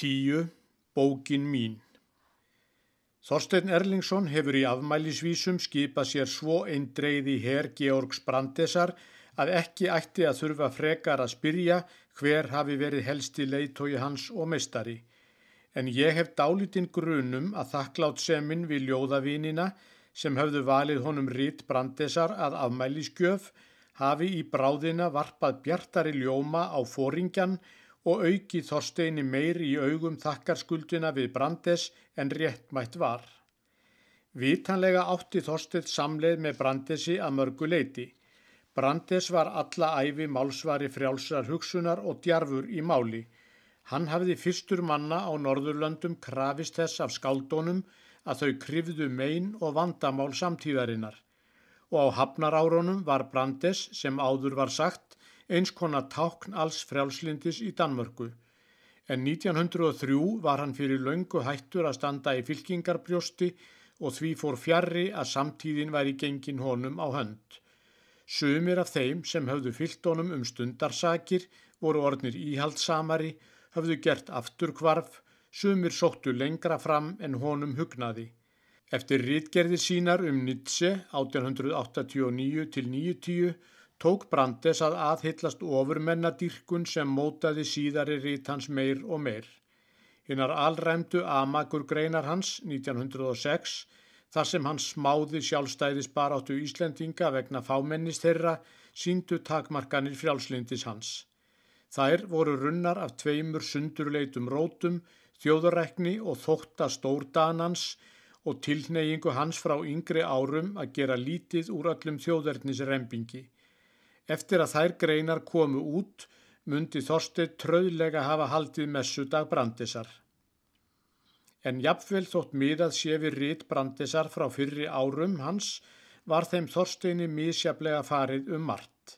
10. Bókin mín Þorstein Erlingsson hefur í afmælisvísum skipað sér svo eindreiði herr Georgs Brandesar að ekki ætti að þurfa frekar að spyrja hver hafi verið helsti leitói hans og meistari. En ég hef dálítinn grunum að þakklátt seminn við ljóðavínina sem höfðu valið honum rít Brandesar að afmæliskjöf hafi í bráðina varpað bjartari ljóma á fóringjan og auki Þorsteini meir í augum þakkarskuldina við Brandes en réttmætt var. Vitanlega átti Þorstein samleið með Brandesi að mörgu leiti. Brandes var alla æfi málsvari frjálsar hugsunar og djarfur í máli. Hann hafði fyrstur manna á Norðurlöndum krafist þess af skáldónum að þau kryfðu mein og vandamál samtíðarinnar. Og á hafnarárunum var Brandes, sem áður var sagt, eins konar tákn alls frjálslindis í Danmörku. En 1903 var hann fyrir laungu hættur að standa í fylkingarbrjósti og því fór fjarrri að samtíðin væri gengin honum á hönd. Sumir af þeim sem höfðu fyllt honum um stundarsakir voru orðnir íhaldsamari, höfðu gert afturkvarf, sumir sóttu lengra fram en honum hugnaði. Eftir rítgerði sínar um Nietzsche 1889 til 90 tók Brandes að aðhyllast ofurmennadýrkun sem mótaði síðari rít hans meir og meir. Hinnar alræmdu Amagur greinar hans 1906 þar sem hans smáði sjálfstæðis baráttu Íslendinga vegna fámennist þeirra síndu takmarkanir frjálslindis hans. Þær voru runnar af tveimur sundurleitum rótum, þjóðurækni og þótta stórdanans og tilneyingu hans frá yngri árum að gera lítið úr öllum þjóðverðnisrempingi. Eftir að þær greinar komu út myndi Þorstein tröðlega hafa haldið messudag Brandisar. En jafnvel þótt miðað sé við rít Brandisar frá fyrri árum hans var þeim Þorsteini mísjaflega farið um margt.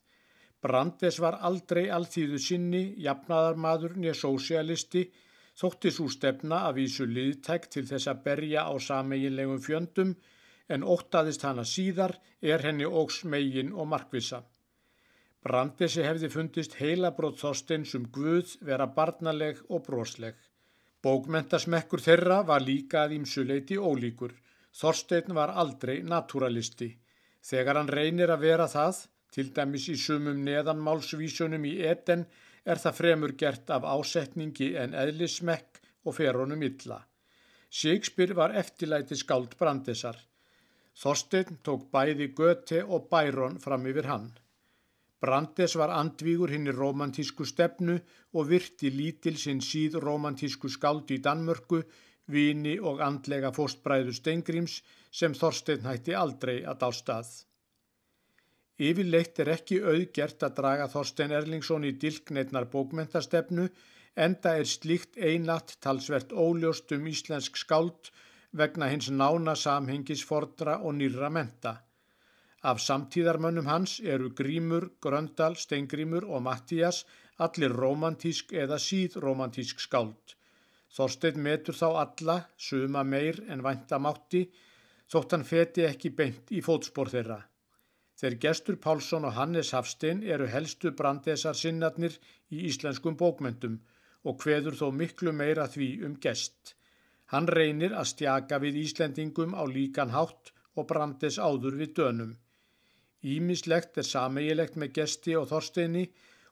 Brandes var aldrei alltíðu sinni, jafnaðarmadur nýja sósialisti, þótti svo stefna að vísu liðtækt til þess að berja á sameginlegum fjöndum en óttaðist hana síðar er henni ógs megin og markvisa. Brandesi hefði fundist heilabrót Þorsteins um Guð vera barnaleg og brosleg. Bókmentasmekkur þeirra var líka að ímsuleiti ólíkur. Þorstein var aldrei naturalisti. Þegar hann reynir að vera það, til dæmis í sumum neðanmálsvísunum í eten, er það fremur gert af ásetningi en eðlismekk og fer honum illa. Shakespeare var eftirlæti skáld Brandesar. Þorstein tók bæði Göte og Byron fram yfir hann. Brandes var andvígur hinn í romantísku stefnu og virti lítil sinn síð romantísku skáld í Danmörku, vini og andlega fóstbræðu Steingríms sem Þorstein hætti aldrei að dástað. Yfirleitt er ekki auðgert að draga Þorstein Erlingsson í dilkneitnar bókmentastefnu enda er slíkt einlatt talsvert óljóst um íslensk skáld vegna hins nána samhengisfordra og nýra menta. Af samtíðarmönnum hans eru Grímur, Gröndal, Steingrímur og Mattías allir romantísk eða síðromantísk skáld. Þorstein metur þá alla, suma meir en væntamátti, þótt hann feti ekki beint í fótspór þeirra. Þeir gestur Pálsson og Hannes Hafstein eru helstu brandesar sinnarnir í íslenskum bókmentum og hveður þó miklu meira því um gest. Hann reynir að stjaka við Íslendingum á líkan hátt og brandes áður við dönum. Ímislegt er sameigilegt með gesti og Þorsteini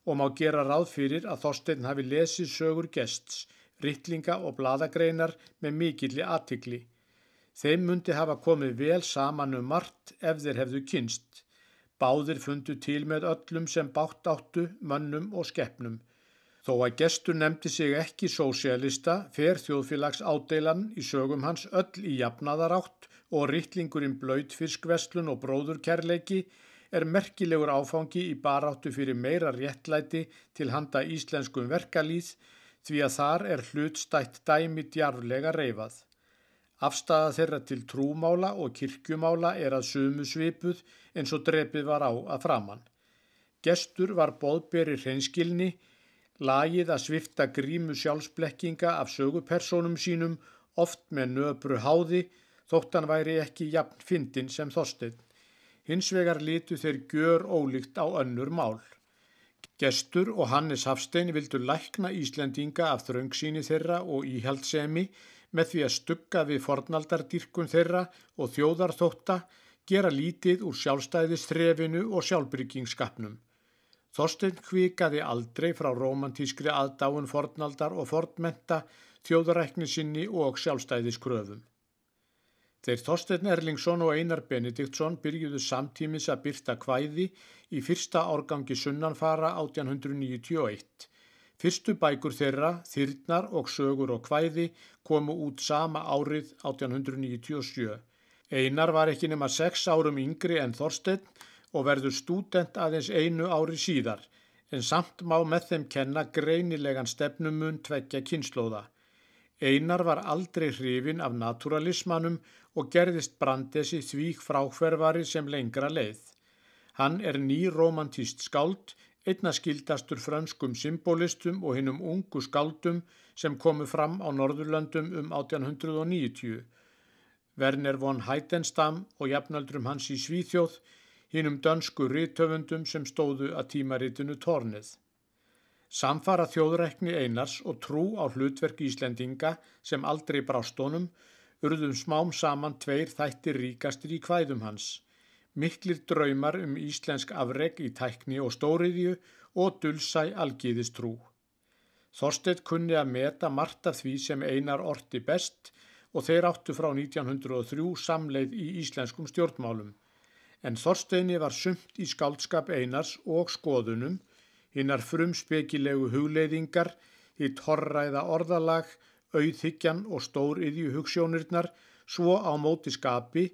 og má gera ráð fyrir að Þorstein hafi lesið sögur gests, rittlinga og bladagreinar með mikilli aðtikli. Þeim myndi hafa komið vel saman um margt ef þeir hefðu kynst. Báðir fundu til með öllum sem bátt áttu, mönnum og skeppnum. Þó að gestur nefndi sig ekki sósialista fer þjóðfélags ádeilan í sögum hans öll í jafnaðarátt og rýtlingurinn blöytfiskveslun og bróðurkerleiki er merkilegur áfangi í baráttu fyrir meira réttlæti til handa íslenskum verkalýð því að þar er hlutstætt dæmi djarflega reyfað. Afstæða þeirra til trúmála og kirkjumála er að sumu svipuð eins og drepið var á að framann. Gestur var boðberi hreinskilni, lagið að svifta grímu sjálfsblekkinga af sögupersonum sínum oft með nöbru háði þóttan væri ekki jafn fyndin sem þorsteinn. Hins vegar litu þeir gjör ólíkt á önnur mál. Gestur og Hannes Hafstein vildu lækna Íslendinga af þröngsíni þeirra og íhaldsemi með því að stugga við fornaldardýrkun þeirra og þjóðarþótta gera lítið úr sjálfstæðistrefinu og sjálfbyrgingsskapnum. Þorstein hvikaði aldrei frá romantískri aðdáun fornaldar og fornmenta, þjóðarækni sinni og sjálfstæðiskröfum. Þeir Þorstein Erlingsson og Einar Benediktsson byrjuðu samtímis að byrta kvæði í fyrsta árgangi sunnanfara 1891. Fyrstu bækur þeirra, Þyrnar og Sögur og Kvæði komu út sama árið 1897. Einar var ekki nema sex árum yngri en Þorstein og verður stúdent aðeins einu ári síðar, en samt má með þeim kenna greinilegan stefnumun tveggja kynnslóða. Einar var aldrei hrifin af naturalismanum og gerðist brandesi þvík fráhverfari sem lengra leið. Hann er nýromantíst skáld, einna skildastur franskum symbolistum og hinnum ungu skáldum sem komu fram á Norðurlöndum um 1890. Werner von Heidenstam og jafnaldrum hans í Svíþjóð, hinnum dönsku rítöfundum sem stóðu að tímaritinu Tornið. Samfara þjóðrækni einars og trú á hlutverk Íslendinga sem aldrei brástónum urðum smám saman tveir þættir ríkastir í kvæðum hans miklir draumar um íslensk afreg í tækni og stóriðju og dulsæ algiðistrú. Þorstedt kunni að meta margt af því sem einar orti best og þeir áttu frá 1903 samleið í íslenskum stjórnmálum. En Þorsteini var sumt í skaldskap einars og skoðunum, hinnar frumspekilegu hugleiðingar, hitt horræða orðalag, auðhyggjan og stóriðju hugssjónirnar, svo á móti skapi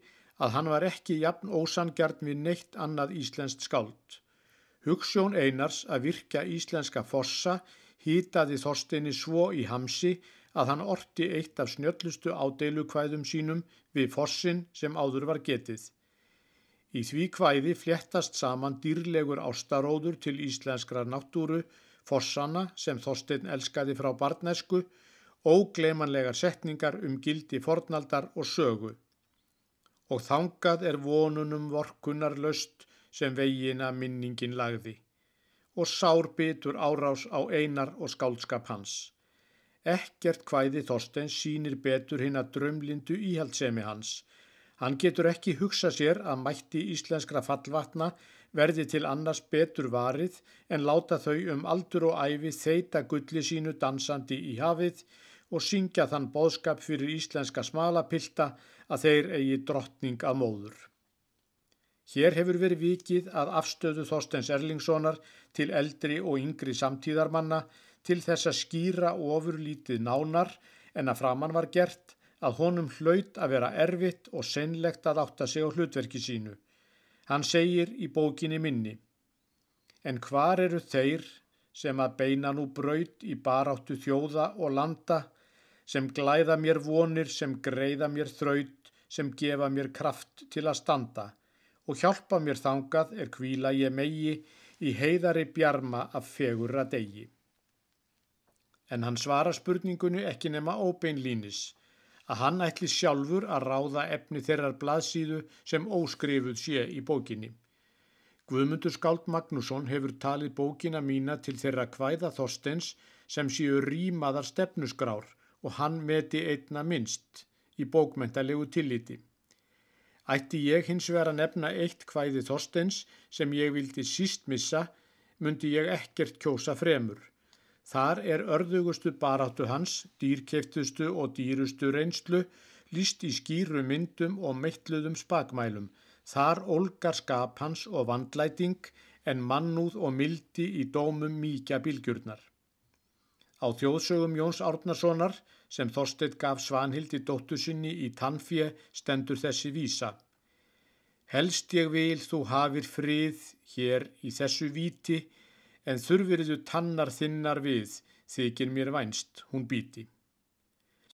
að hann var ekki jafn ósangjarn við neitt annað íslenskt skáld. Hugssjón Einars að virka íslenska fossa hýtaði Þorsteini svo í hamsi að hann orti eitt af snjöllustu ádeilukvæðum sínum við fossin sem áður var getið. Í því kvæði fléttast saman dýrlegur ástaróður til íslenskrar náttúru, fossana sem Þorstein elskaði frá barnesku, ógleimanlegar setningar um gildi fornaldar og sögu og þangað er vonunum vorkunar löst sem vegina minningin lagði og sár bitur árás á einar og skálskap hans. Ekkert hvæði Þorstein sínir betur hinn að drömlindu íhaldsemi hans. Hann getur ekki hugsa sér að mætti íslenskra fallvatna verði til annars betur varið en láta þau um aldur og æfi þeita gulli sínu dansandi í hafið og syngja þann bóðskap fyrir íslenska smalapilta að þeir eigi drottning að móður. Hér hefur verið vikið að afstöðu Þorstens Erlingssonar til eldri og yngri samtíðarmanna til þess að skýra ofurlítið nánar en að framann var gert að honum hlaut að vera erfitt og sennlegt að átta sig á hlutverki sínu. Hann segir í bókinni minni En hvar eru þeir sem að beina nú braut í baráttu þjóða og landa sem glæða mér vonir, sem greiða mér þraut, sem gefa mér kraft til að standa og hjálpa mér þangað er kvíla ég megi í heiðari bjarma af fegurra degi. En hann svara spurningunni ekki nema óbeinlínis, að hann ætli sjálfur að ráða efni þeirrar blaðsíðu sem óskrifuð sé í bókinni. Guðmundur Skáld Magnússon hefur talið bókina mína til þeirra kvæða Þorstens sem séu rýmaðar stefnusgrár og hann meti einna minnst í bókmentalegu tilliti. Ætti ég hins vegar að nefna eitt hvæði Þorstens sem ég vildi síst missa, myndi ég ekkert kjósa fremur. Þar er örðugustu baráttu hans, dýrkeftustu og dýrustu reynslu, líst í skýru myndum og meitluðum spakmælum. Þar olgar skap hans og vandlæting en mannúð og mildi í dómum mýkja bilgjurnar. Á þjóðsögum Jóns Árnasonar sem Þorstedt gaf Svanhildi dóttu sinni í tannfje stendur þessi vísa. Helst ég vil þú hafir frið hér í þessu víti en þurfiriðu tannar þinnar við þykir mér vænst hún bíti.